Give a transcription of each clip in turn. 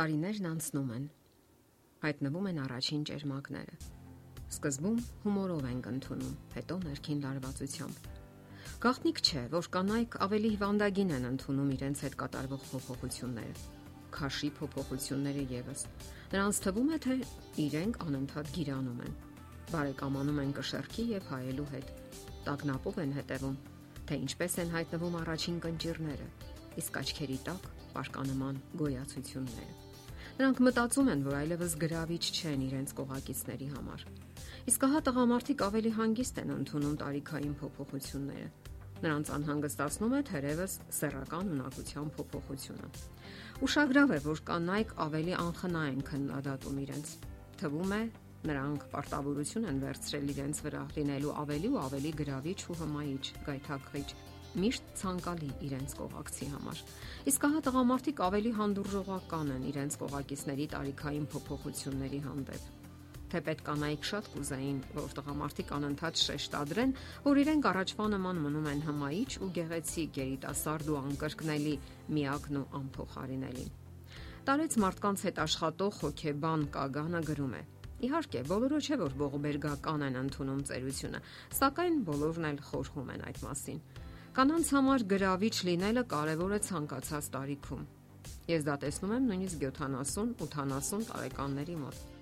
Տարիներն անցնում են։ Հայտնվում են առաջին ճերմակները։ Սկզբում հումորով ենք ընդունում, հետո ներքին լարվածությամբ։ Գաղտնիք չէ, որ կանայք ավելի հիվանդագին են ընդունում իրենց հետ կատարվող փոփոխությունները։ Քաշի փոփոխությունները եւս։ Նրանց թվում է, թե իրենք անընդհատ գիրանում են։ Բարեկամանում են կշերքի եւ հայելու հետ։ Տագնապով են հետևում, թե ինչպես են հայտնվում առաջին կնճիրները իսկ աչքերի տակ պարկանման գոյացությունները։ Նրանք մտածում են, որ այլևս գրավիչ չեն իրենց կողակիցների համար։ Իսկ հա տղամարդիկ ավելի հանգիստ են ընդունում տարիքային փոփոխությունները։ Նրանց անհանգստացնում է թերևս սեռական ունակության փոփոխությունը։ Ուշագրավ է, որ կանայք ավելի անխնա են քննադատում իրենց։ Թվում է, նրանք պարտավորություն են վերցրել իրենց վրա լինելու ավելի ու ավելի գրավիչ ու հմայիչ, գայթակղիչ միշտ ցանկալի իրենց կողակցի համար։ Իսկ հա տղամարդիկ ավելի հանդուրժողական են իրենց կողակիցների տարիքային փոփոխությունների հանդեպ թե պետք կանայք շատ կուզեին, որ տղամարդիկ անընդհատ շեշտադրեն, որ իրենք առաջվա նման մնում են հմայիչ ու գեղեցիկ երիտասարդ ու անկրկնելի, միակն ու անփոխարինելի։ Տարեց մարդկանց հետ աշխատող հոկեբան Կագանը գրում է. Իհարկե, բոլորը չէ որ ողբերգական են ընդունում ծերությունը, սակայն բոլորն էլ խորհում են այդ մասին։ Կանանց համար գրավիչ լինելը կարևոր է ցանկացած տարիքում։ Ես դա տեսնում եմ նույնիսկ 70-80 տարեկանների մոտ։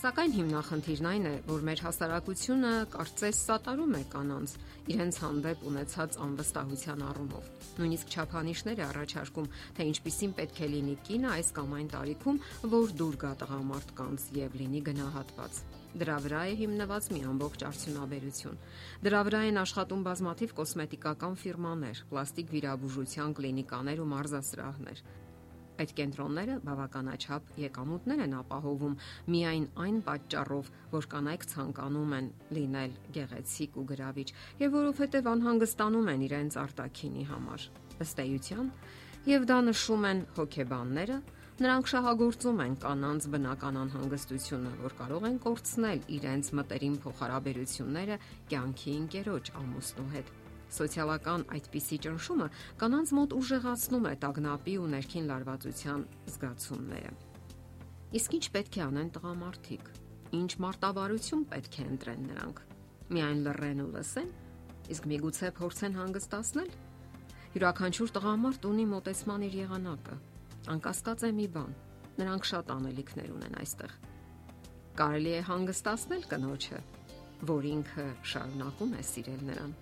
Սակայն հիմնախնդիրն այն է, որ մեր հասարակությունը կարծես սատարում է կանանց իրենց հանդեպ ունեցած անվստահության առումով։ Նույնիսկ չափանիշներ է առաջարկում, թե ինչպիսին պետք է լինի կինը այս կամ այն տարիքում, որ դուր գա տղամարդկանց եւ լինի գնահատված։ Դրա վրա է հիմնված մի ամբողջ արդյունաբերություն։ Դրա վրա են աշխատում բազմաթիվ կոսմետիկական ֆիրմաներ, պլաստիկ վիրաբուժության կլինիկաներ ու մարզասրահներ։ Այդ կենտրոնները բավականաչափ եկամուտներ են ապահովում միայն այն պատճառով, որ կանայք ցանկանում են լինել գեղեցիկ ու գրավիչ եւ որովհետեւ անհանգստանում են իրենց արտակինի համար։ Ըստ էության, եւ դա նշում են հոգեբանները, նրանք շահագործում են կանանց բնական անհանգստությունը, որ կարող են կորցնել իրենց մտերիմ փոխհարաբերությունները կյանքի ընկերոջ ամուսնու հետ Սոցիալական այդպիսի ճնշումը կանանց մոտ ուժեղացնում է տագնապի ու ներքին լարվածության զգացումները։ Իսկ ինչ պետք է անեն տղամարդիկ։ Ինչ մարտավարություն պետք է ընտրեն նրանք։ Միայն լռեն ու լսեն, իսկ միգուցե փորձեն հանգստացնել։ Յուրաքանչյուր տղամարդ ունի մտածման իր եղանակը։ Անկասկած է մի բան։ Նրանք շատ անելիքներ ունեն այստեղ։ Կարելի է հանգստացնել կնոջը, որ ինքը շարունակում է սիրել նրան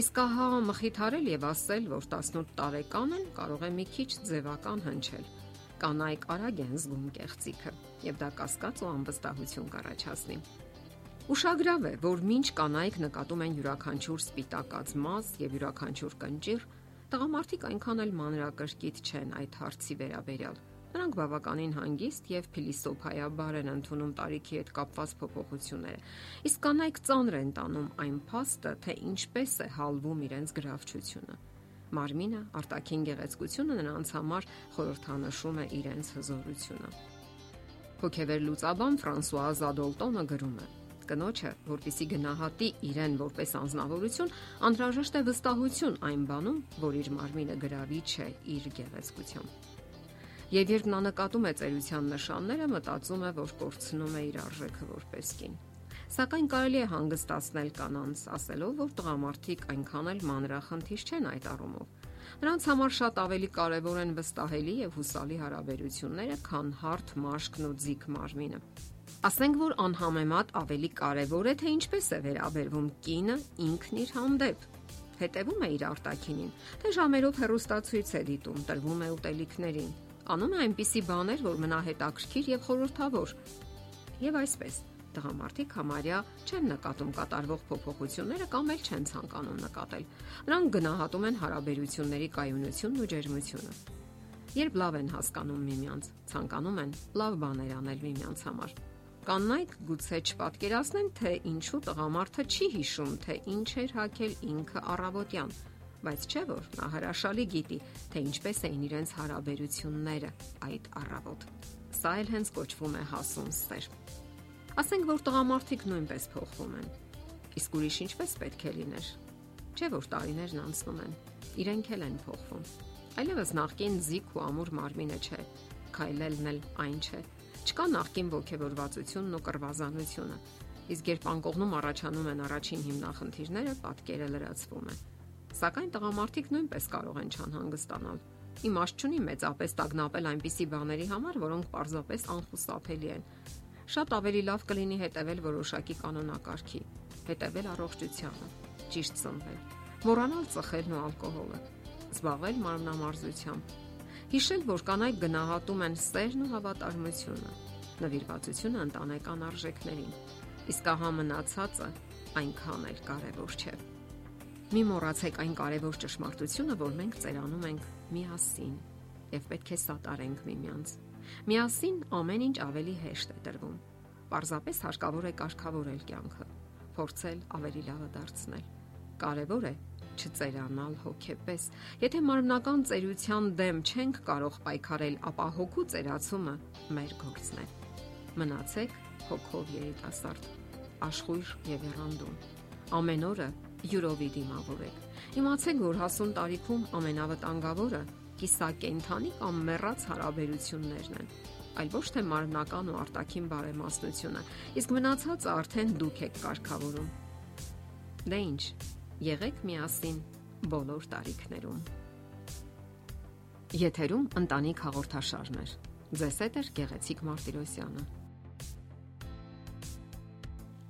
Իսկ ահա մխիթարել եւ ասել, որ 18 տարեկան են, կարող է մի քիչ ձևական հնչել։ Կանայք արագ են զգում կեղծիքը եւ դա կասկած ու անվստահություն կառաջացնի։ Ուշագրավ է, որ ինչ կանայք նկատում են յուրաքանչյուր սպիտակած մաս եւ յուրաքանչյուր կնճիր, տղամարդիկ այնքան էլ մանրակրկիտ չեն այդ հարցի վերաբերյալ։ Նրանք բավականին հանգիստ եւ փիլիսոփայաբար են ընդունում տարիքի հետ կապված փոփոխությունները։ Իսկ կանայք ծանր են տանում այն փաստը, թե ինչպես է հալվում իրենց գրավչությունը։ Մարմինը, արտաքին գեղեցկությունը նրանց համար խորհրդանշում է իրենց հզորությունը։ Հոգեվեր լուծաբան Ֆրանսուଆ Զադոլտոնը գրում է. կնոջը, որpիսի գնահատի իրեն որպես անznավորություն, անհրաժեշտ է վստահություն այն բանում, որ իր մարմինը գրավիչ է իր գեղեցկությամբ։ Եվ երբ նա նկատում է ծերության նշանները, մտածում է, որ կորցնում է իր արժեքը որպես կին։ Սակայն կարելի է հանգստացնել կանանց, ասելով, որ տղամարդիկ այնքան էլ մանրախնդիր չեն այդ առումով։ Նրանց համար շատ ավելի կարևոր են վստահելի եւ հուսալի հարաբերությունները, քան հարթ մաշկն ու ձիգ մարմինը։ Ասենք որ անհամեմատ ավելի կարևոր է թե ինչպես է վերաբերվում կինը ինքն իր հանդեպ հետևում է իր արտակինին, թե ժամերով հերոստացույց է դիտում, տրվում է ուտելիքներին, անում է այնպիսի բաներ, որ մնա հետաքրքիր եւ խորհրդավոր։ Եվ այսպես տղամարդիկ համարյա չեն նկատում կատարվող փոփոխությունները կամ էլ չեն ցանկանում նկատել։ Նրանք գնահատում են հարաբերությունների կայունությունն ու ջերմությունը։ Երբ լավ են հասկանում միմյանց, ցանկանում են լավ բաներ անել միմյանց համար։ Կանայք գուցե չպատկերացնեն, թե ինչու տղամարդը չի հիշում, թե ինչ էր հակել ինքը առավոտյան բայց չէ որ նա հրաշալի գիտի, թե ինչպես էին իրենց հարաբերությունները այդ առավոտ։ Սա էլ հենց կոչվում է հասուն սեր։ Ասենք որ տղամարդիկ նույնպես փոխվում են։ Իսկ ուրիշ ինչպես պետք է լիներ։ Չէ որ տարիներն անցնում են, իրենք էլ են փոխվում։ Այլևս նախքին զիգ ու ամուր մարմինը չէ։ քայլելն էլ այն չէ։ Չկա նախքին ողջևորվածությունն ու կրվազանությունը։ Իսկ երբ անկողնում առաջանում են առաջին հիմնախնդիրները, պատկերը լրացվում է։ Սակայն տղամարդիկ նույնպես կարող են չանհանգստանալ։ Իմաստ չունի մեծապես տագնապել այնպիսի բաների համար, որոնք պարզապես անխուսափելի են։ Շատ ավելի լավ կլինի հետևել որոշակի կանոնակարգի, հետևել առողջությանը, ճիշտ սնվել, մոռանալ ծխելն ու ալկոհոլը, զբաղվել մարմնամարզությամբ, հիշել, որ կանայք գնահատում են սերն ու հավատարմությունը, նվիրվածությունը ընտանեկան արժեքներին, իսկ ահա մնացածը այնքան էլ կարևոր չէ։ Մի մոռացեք այն կարևոր ճշմարտությունը, որ մենք ծերանում ենք միասին եւ պետք է սատարենք միմյանց։ Միասին ամեն ինչ ավելի հեշտ է տրվում։ Պարզապես հարկավոր է կարգավորել կյանքը, փորձել ավելի լավը դարձնել։ Կարևոր է չծերանալ հոգեպես։ Եթե մարմնական ծերության դեմ չենք կարող պայքարել, ապա հոգու ծերացումը մեր գործն է։ Մնացեք հոգով երիտասարդ, աշխույժ եւ երանդում։ Ամեն օրը յուրովի դիմավորեք։ Իմացեք, որ հասուն տարիքում ամենավտանգավորը կիսակենթանի կամ մեռած հարաբերություններն են այլ ոչ թե մարմնական ու արտաքին բարեմաստությունը իսկ մնացածը արդեն դուք եք կարգավորում դե ինչ եղեք միասին բոլոր տարիքներում եթերում ընտանիք հաղորդաշարներ ձեզ հետ է գեղեցիկ մարտիրոսյանը